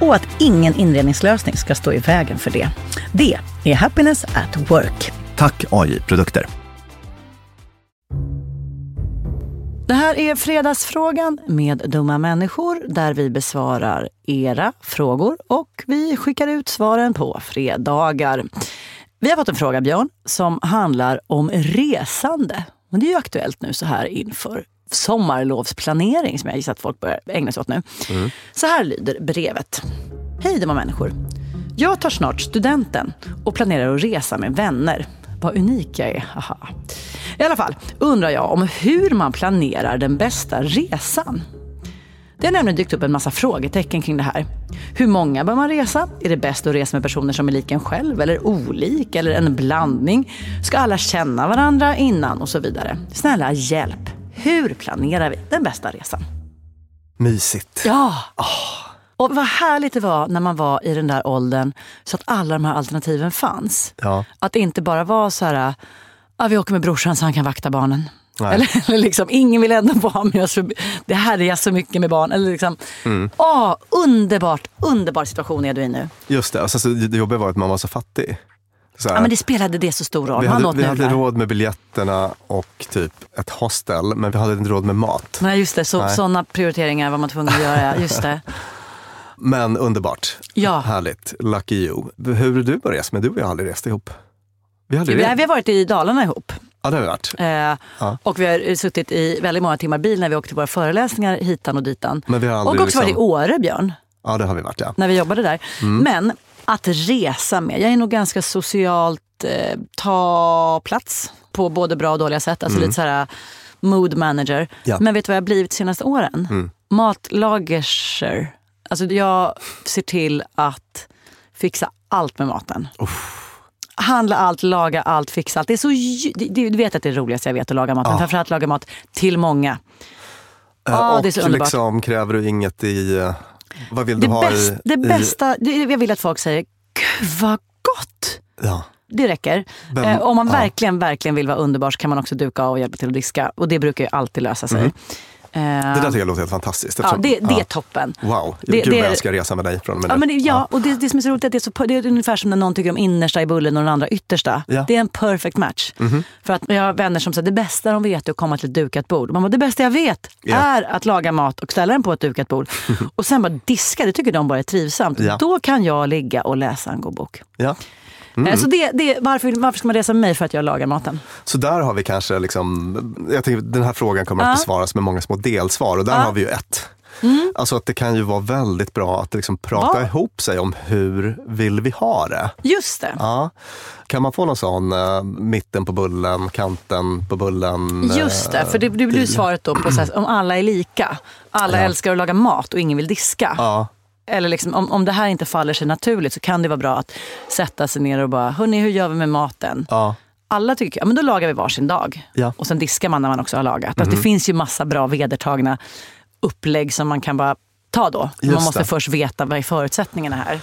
och att ingen inredningslösning ska stå i vägen för det. Det är Happiness at Work. Tack AI Produkter. Det här är Fredagsfrågan med dumma människor där vi besvarar era frågor och vi skickar ut svaren på fredagar. Vi har fått en fråga, Björn, som handlar om resande. Och det är ju aktuellt nu så här inför sommarlovsplanering som jag gissar att folk börjar ägna sig åt nu. Så här lyder brevet. Hej dumma människor. Jag tar snart studenten och planerar att resa med vänner. Vad unik jag är, haha. I alla fall undrar jag om hur man planerar den bästa resan. Det har nämligen dykt upp en massa frågetecken kring det här. Hur många bör man resa? Är det bäst att resa med personer som är lika en själv eller olik eller en blandning? Ska alla känna varandra innan och så vidare? Snälla hjälp! Hur planerar vi den bästa resan? Mysigt. Ja! Och vad härligt det var när man var i den där åldern så att alla de här alternativen fanns. Ja. Att det inte bara var så här, ah, vi åker med brorsan så han kan vakta barnen. Eller, eller liksom, ingen vill ändå vara med oss för det härjas så mycket med barn. Eller liksom, Mm. åh, underbart, underbar situation är du i nu. Just det. Alltså, så det jobbiga var att man var så fattig. Så här, Ja, men det spelade det så stor roll. vi hade, vi hade råd med biljetterna och typ ett hostel, men vi hade inte råd med mat. Nej, just det. Så, sådana prioriteringar var man tvungen att göra. Just det. Men underbart. Ja. Härligt. Lucky you. Hur är du börjat? Men du och jag har aldrig rest ihop. Vi har aldrig vi har varit i Dalarna ihop. Ja, det har vi varit. Eh, Och vi har suttit i väldigt många timmar bil när vi åkte till våra föreläsningar hitan och ditan. Men vi har och aldrig också varit i liksom- Åre, Björn. Ja, det har vi varit ja. när vi jobbade där. Mm. Men att resa med, jag är nog ganska socialt eh, ta plats på både bra och dåliga sätt. Alltså lite så här mood manager. Mm. Ja. Men vet du vad jag har blivit de senaste åren? Mm. Matlagerser. Alltså jag ser till att fixa allt med maten. Handla allt, laga allt, fixa allt. Det är så, du vet att det är det roligaste jag vet att laga mat. Men framförallt laga mat till många. Eh, Ah, och det är så underbart. liksom kräver du inget i... eh, Vad vill du Det, ha bäst, i... det i, bästa, det, jag vill att folk säger, gud vad gott! Ja. Det räcker. Vem- eh, om man ja. verkligen, verkligen vill vara underbar så kan man också duka av och hjälpa till att diska. Och det brukar ju alltid lösa sig. Eh, Mm. Det där tycker jag låter helt fantastiskt. ja, det, det är ja. toppen. Wow, Det- gud det vad är- jag ska resa med dig från och med Ja, men det, ja, och det, det som är så roligt är att det är, så, det är ungefär som när någon tycker om innersta i bullen och den andra yttersta. Ja. Det är en perfect match. För att jag har vänner som säger det bästa de vet är att komma till ett dukat bord. Man bara, det bästa jag vet Ja. är att laga mat och ställa den på ett dukat bord. och sen bara diska, det tycker de bara är trivsamt. Ja. Då kan jag ligga och läsa en god bok. Ja. Eh, Så det, det, varför, varför ska man resa med mig? För att jag lagar maten. Så där har vi kanske, liksom, jag tänker den här frågan kommer att besvaras med många små delsvar och där har vi ju ett. Alltså att det kan ju vara väldigt bra att liksom prata Ja. ihop sig om hur vill vi ha det. Just det. Ja. Kan man få någon sån eh, mitten på bullen, kanten på bullen? Just det, för det, det blir ju svaret då på här, om alla är lika. Alla Ja. älskar att laga mat och ingen vill diska. Ja, Eller liksom, om, om det här inte faller sig naturligt så kan det vara bra att sätta sig ner och bara, hörni hur gör vi med maten? ja, Alla tycker, ja men då lagar vi varsin dag. Ja. Och sen diskar man när man också har lagat. Alltså, det finns ju massa bra vedertagna upplägg som man kan bara ta då. Just man måste det. först veta vad är förutsättningarna här.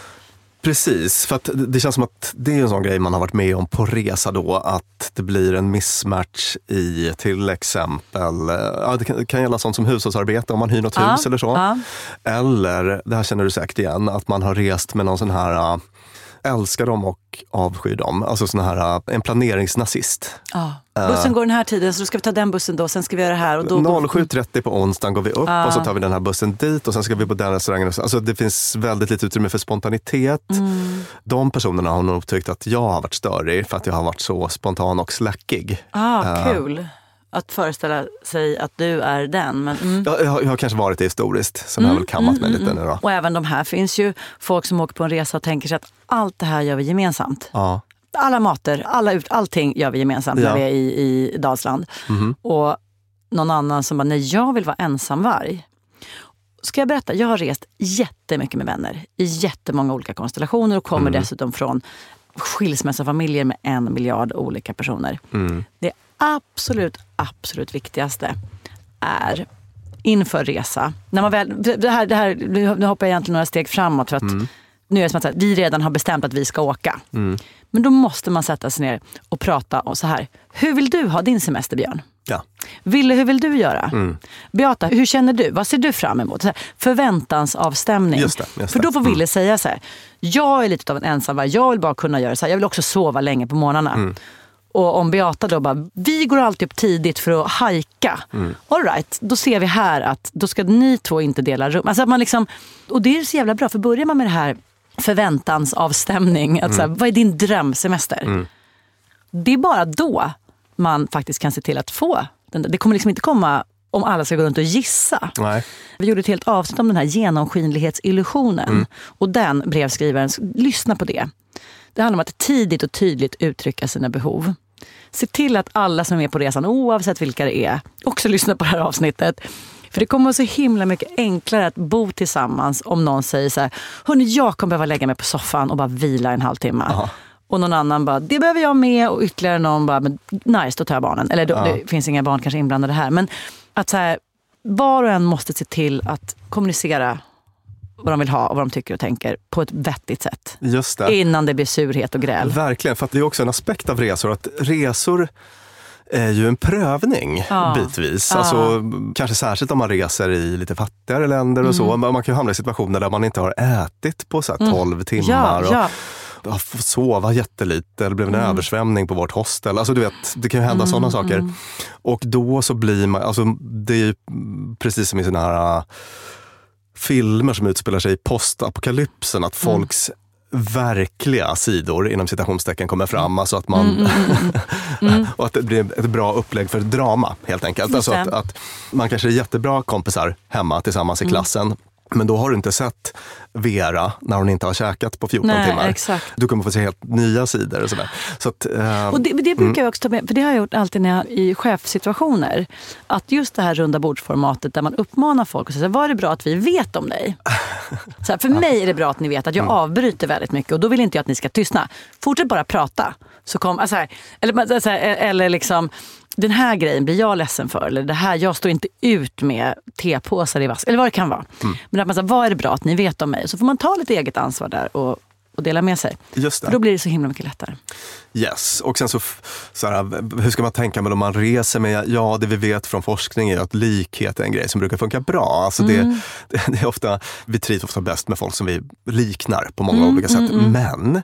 Precis. För att det- känns som att det är en sån grej man har varit med om på resa då, att det blir en mismatch i till exempel, eh, ja, det kan, gälla sånt som hushållsarbete om man hyr något Ja, hus eller så. ja. Eller, det här känner du säkert igen, att man har rest med någon sån här äh, älskar dem och avskyr dem. Alltså sån här, äh, en planeringsnazist. Ja. Bussen går den här tiden så då ska vi ta den bussen då, sen ska vi göra det här. Och då, då, 07.30 på onsdagen går vi upp och så tar vi den här bussen dit och sen ska vi på den restaurangen. Alltså det finns väldigt lite utrymme för spontanitet. De personerna har nog tyckt att jag har varit störig för att jag har varit så spontan och slackig. ah, kul. Att föreställa sig att du är den. Men, mm. Jag, jag, har- jag har kanske varit det historiskt, sen har jag väl kammat mig lite nu då. Och även de här finns ju folk som åker på en resa och tänker sig att allt det här gör vi gemensamt. Ja. Alla mater, alla ut, allting gör vi gemensamt Ja. När vi är i, i Dalsland. Och någon annan som bara, nej jag vill vara ensamvarg. Ska jag berätta, jag har rest jättemycket med vänner i jättemånga olika konstellationer och kommer Mm. dessutom från skilsmässofamiljer med en miljard olika personer. Mm. Det absolut, absolut viktigaste är inför resa. När man väl, det här, det här, nu hoppar jag egentligen några steg framåt för att Mm. nu är det som att här, vi redan har bestämt att vi ska åka. Men då måste man sätta sig ner och prata om så här. Hur vill du ha din semester Björn? Ja. Ville, hur vill du göra? Mm. Beata, hur känner du? Vad ser du fram emot? Så här, förväntansavstämning. Just det, just För då får Ville säga så här. Jag är lite av en ensamvarg. Jag vill bara kunna göra så här. Jag vill också sova länge på morgnarna. Mm. Och om Beata då bara, vi går alltid upp tidigt för att hajka. Mm. All right, då ser vi här att då ska ni två inte dela rum. Alltså att man liksom, och det är så jävla bra, för börjar man med det här förväntansavstämning, att så Mm. här, vad är din drömsemester? Det är bara då man faktiskt kan se till att få den där. Det kommer liksom inte komma om alla ska gå runt och gissa. Nej. Vi gjorde ett helt avsnitt om den här genomskinlighetsillusionen. Och den brevskrivaren, lyssna på det. Det handlar om att tidigt och tydligt uttrycka sina behov. Se till att alla som är på resan, oavsett vilka det är, också lyssnar på det här avsnittet. För det kommer vara så himla mycket enklare att bo tillsammans om någon säger så här, hörni jag kommer behöva lägga mig på soffan och bara vila en halvtimme. Ja. Och någon annan bara, det behöver jag med. Och ytterligare någon bara, men nice, då tar jag barnen. Eller då, Ja. det finns inga barn kanske inblandade här. Men att så här, var och en måste se till att kommunicera vad de vill ha och vad de tycker och tänker på ett vettigt sätt. Just det. Innan det blir surhet och gräl. Verkligen, för att det är också en aspekt av resor. Att resor är ju en prövning Ja. bitvis. Ja. Alltså, kanske särskilt om man reser i lite fattigare länder och så. Mm. Man kan ju hamna i situationer där man inte har ätit på så här 12 timmar. Ja, och ja. sova jättelite, eller blev en Mm. översvämning på vårt hostel. Alltså du vet, det kan ju hända sådana saker. Och då så blir man, alltså det är ju precis som i sådana här filmer som utspelar sig i postapokalypsen, att Mm. folks verkliga sidor inom citationstecken kommer fram. Alltså att man, och att det blir ett bra upplägg för drama helt enkelt. Mm, Alltså att, att man kanske är jättebra kompisar hemma tillsammans i Mm. klassen. Men då har du inte sett Vera när hon inte har käkat på 14 Nej, timmar. exakt. Du kommer få se helt nya sidor. Och sådär. Så att, eh, Och det, det Mm. brukar jag också ta med, för det har jag gjort alltid när jag, i chefssituationer. Att just det här runda bordsformatet där man uppmanar folk och säger, vad är det bra att vi vet om dig? Så här, för mig är det bra att ni vet att jag Mm. avbryter väldigt mycket och då vill inte jag att ni ska tystna. Fortsätt bara prata. Så kom, alltså här, eller, så här, eller liksom, den här grejen blir jag ledsen för. Eller det här, jag står inte ut med tepåsar i vask. Eller vad det kan vara. Mm. Men att man säger, vad är det bra att ni vet om mig? Så får man ta lite eget ansvar där och, och dela med sig. Just För då det. blir det så himla mycket lättare. Yes. Och sen så, så här, hur ska man tänka med om man reser med, ja det vi vet från forskning är att likhet är en grej som brukar funka bra. Alltså det, Mm. det, det är ofta, vi trivs ofta bäst med folk som vi liknar på många Mm, olika sätt. Men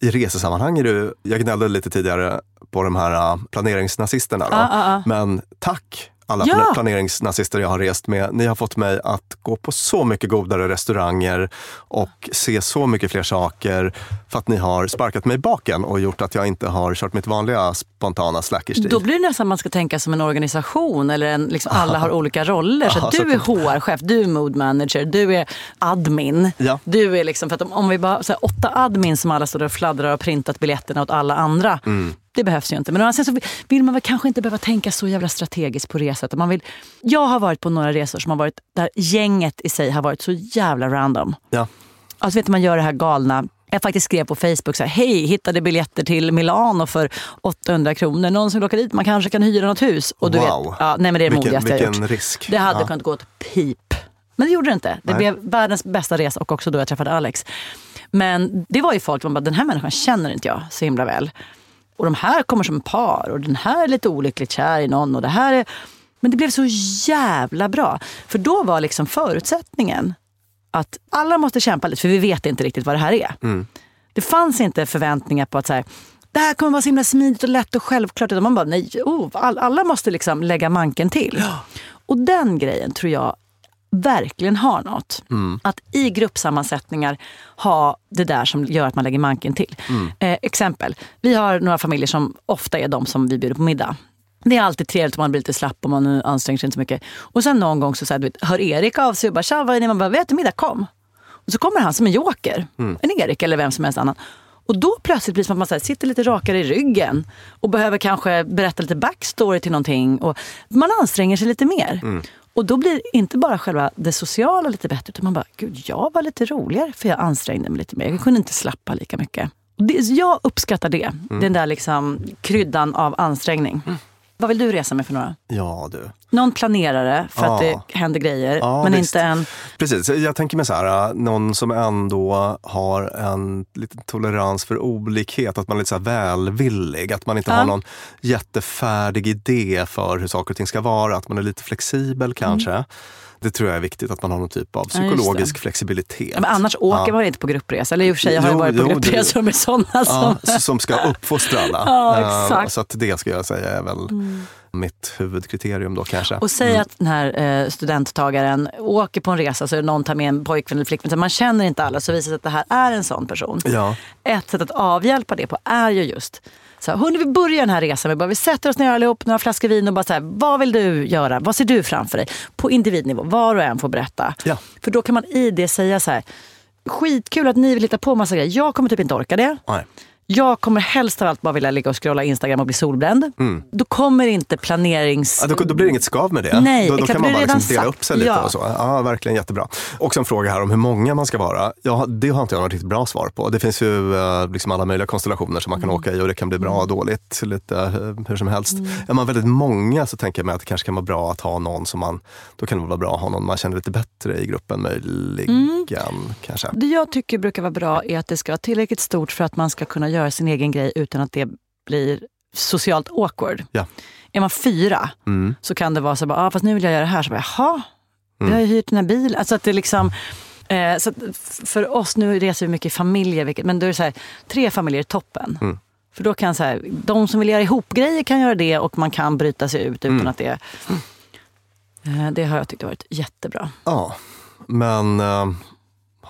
i resesammanhang är det, jag gnällde lite tidigare på de här äh, planeringsnazisterna. Då. Ja, ja, ja. Men tack alla Ja. pla- planeringsnazister jag har rest med. Ni har fått mig att gå på så mycket godare restauranger och se så mycket fler saker för att ni har sparkat mig i baken och gjort att jag inte har kört mitt vanliga spontana slackerstil. Då blir det nästan man ska tänka som en organisation eller en, liksom, alla har olika roller. Så att du så är HR-chef, du är mood manager, du är admin. Ja. Du är liksom, för att om, om vi bara så här, åtta admin som alla står och fladdrar och printat biljetterna åt alla andra. Mm. Det behövs ju inte. Men sidan så vill man väl kanske inte behöva tänka så jävla strategiskt på resor. Man vill, jag har varit på några resor som har varit där gänget i sig har varit så jävla random. Ja. Alltså vet du, man gör det här galna. Jag faktiskt skrev på Facebook så här, hej, hittade biljetter till Milano för 800 kronor. Någon som vill åka dit, man kanske kan hyra något hus. Och du Wow. vet, ja, nej men det är det Vilken- modigaste jag gjort. risk. Det hade Ja. kunnat gå åt pip. Men det gjorde det inte. Det Nej. blev världens bästa resa och också då jag träffade Alex. Men det var ju folk som bara, den här människan känner inte jag så himla väl. Och de här kommer som par och den här är lite olyckligt kär i någon och det här är... Men det blev så jävla bra. För då var liksom förutsättningen att alla måste kämpa lite för vi vet inte riktigt vad det här är. Det fanns inte förväntningar på att så här, det här kommer vara så himla smidigt och lätt och självklart. Utan man bara, nej, oh, all, alla måste liksom lägga manken till. Och den grejen tror jag verkligen har något. Att i gruppsammansättningar ha det där som gör att man lägger manken till. Eh, exempel, vi har några familjer som ofta är de som vi bjuder på middag. Det är alltid trevligt om man blir lite slapp och man anstränger sig inte så mycket. Och sen någon gång så, så här, du vet, hör Erik av sig och bara “tja, vad är ni?” Man bara “vet du middag, kom”. Och så kommer han som en joker. En Erik eller vem som helst annan. Och då plötsligt blir det som att man så här, sitter lite rakare i ryggen och behöver kanske berätta lite backstory till någonting. Och man anstränger sig lite mer. Och då blir inte bara själva det sociala lite bättre, utan man bara, gud, jag var lite roligare för jag ansträngde mig lite mer. Jag kunde inte slappa lika mycket. Och det, jag uppskattar det, den där liksom kryddan av ansträngning. Vad vill du resa med för några? Ja du. Någon planerare för att Ja. det händer grejer, Ja, men visst. inte en... Precis, jag tänker mig så här, äh, någon som ändå har en liten tolerans för olikhet, att man är lite så välvillig, att man inte Ja. har någon jättefärdig idé för hur saker och ting ska vara, att man är lite flexibel kanske. Det tror jag är viktigt, att man har någon typ av Mm. Ja, psykologisk flexibilitet. Ja, men annars åker Ja. man inte på gruppresa. Eller i och för sig, jag har Jo, varit på jo, gruppresor med sådana som... som ska uppfostra alla. Eh. Mm. Så att det ska jag säga är väl mitt huvudkriterium då kanske. Och säg att den här eh, studenttagaren åker på en resa så någon tar med en pojkvän eller flickvän. Så man känner inte alla så visar det sig att det här är en sån person. Ja. Ett sätt att avhjälpa det på är ju just så här, hörni, vi börjar den här resan med bara vi sätter oss ner allihop, några flaskor vin och bara så här, vad vill du göra? Vad ser du framför dig? På individnivå, var och en får berätta. Ja. För då kan man i det säga så här, skitkul att ni vill hitta på massa grejer. Jag kommer typ inte orka det. Nej. Jag kommer helst av allt bara vilja ligga och scrolla Instagram och bli solbränd. Mm. Då kommer inte planerings... Ja, då, då, blir det inget skav med det. Nej, då, då kan man bara liksom dela upp sig lite ja. och så. Ja, verkligen jättebra. Också en fråga här om hur många man ska vara. Ja, det har inte jag något riktigt bra svar på. Det finns ju uh, liksom alla möjliga konstellationer som man kan mm. åka i och det kan bli bra och dåligt lite uh, hur som helst. Mm. Är man väldigt många så tänker jag mig att det kanske kan vara bra att ha någon som man, då kan det vara bra att ha någon man känner lite bättre i gruppen möjligen. Mm. Kanske. Det jag tycker brukar vara bra är att det ska vara tillräckligt stort för att man ska kunna göra sin egen grej utan att det blir socialt awkward. Ja. Är man fyra mm. så kan det vara så bara, ah, fast nu vill jag göra det här. Så bara, Jaha, mm. vi har ju hyrt den här bilen. Alltså att det liksom, eh, så för oss, nu reser vi mycket i familjer, vilket, men då är det så här, tre familjer är toppen. Mm. För då kan så här, de som vill göra ihop grejer kan göra det och man kan bryta sig ut utan mm. att det... Eh, det har jag tyckt har varit jättebra. Ja, men eh,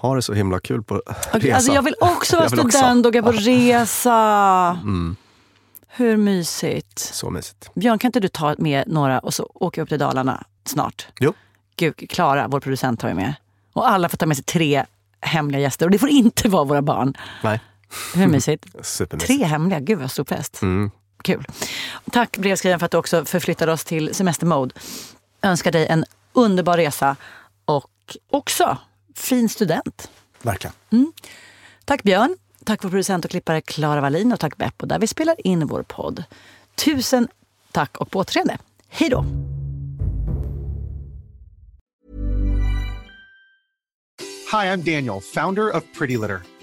ha det så himla kul på resa. Alltså jag vill också vara student och åka på resa. Mm. Hur mysigt? Så mysigt. Björn, kan inte du ta med några och så åker vi upp till Dalarna snart? Jo. Gud, Klara, vår producent, tar ju med. Och alla får ta med sig tre hemliga gäster. Och det får inte vara våra barn. Nej. Hur mysigt? Supermysigt. Tre hemliga, gud vad stor fest. Mm. Kul. Tack brevskrivaren för att du också förflyttade oss till semestermode. Önskar dig en underbar resa och också fin student. Verkligen. Mm. Tack Björn. Tack vår producent och klippare Klara Wallin och tack Beppo där vi spelar in vår podd. Tusen tack och på återseende. Hej då! Hi, I'm Daniel, founder of Pretty Litter.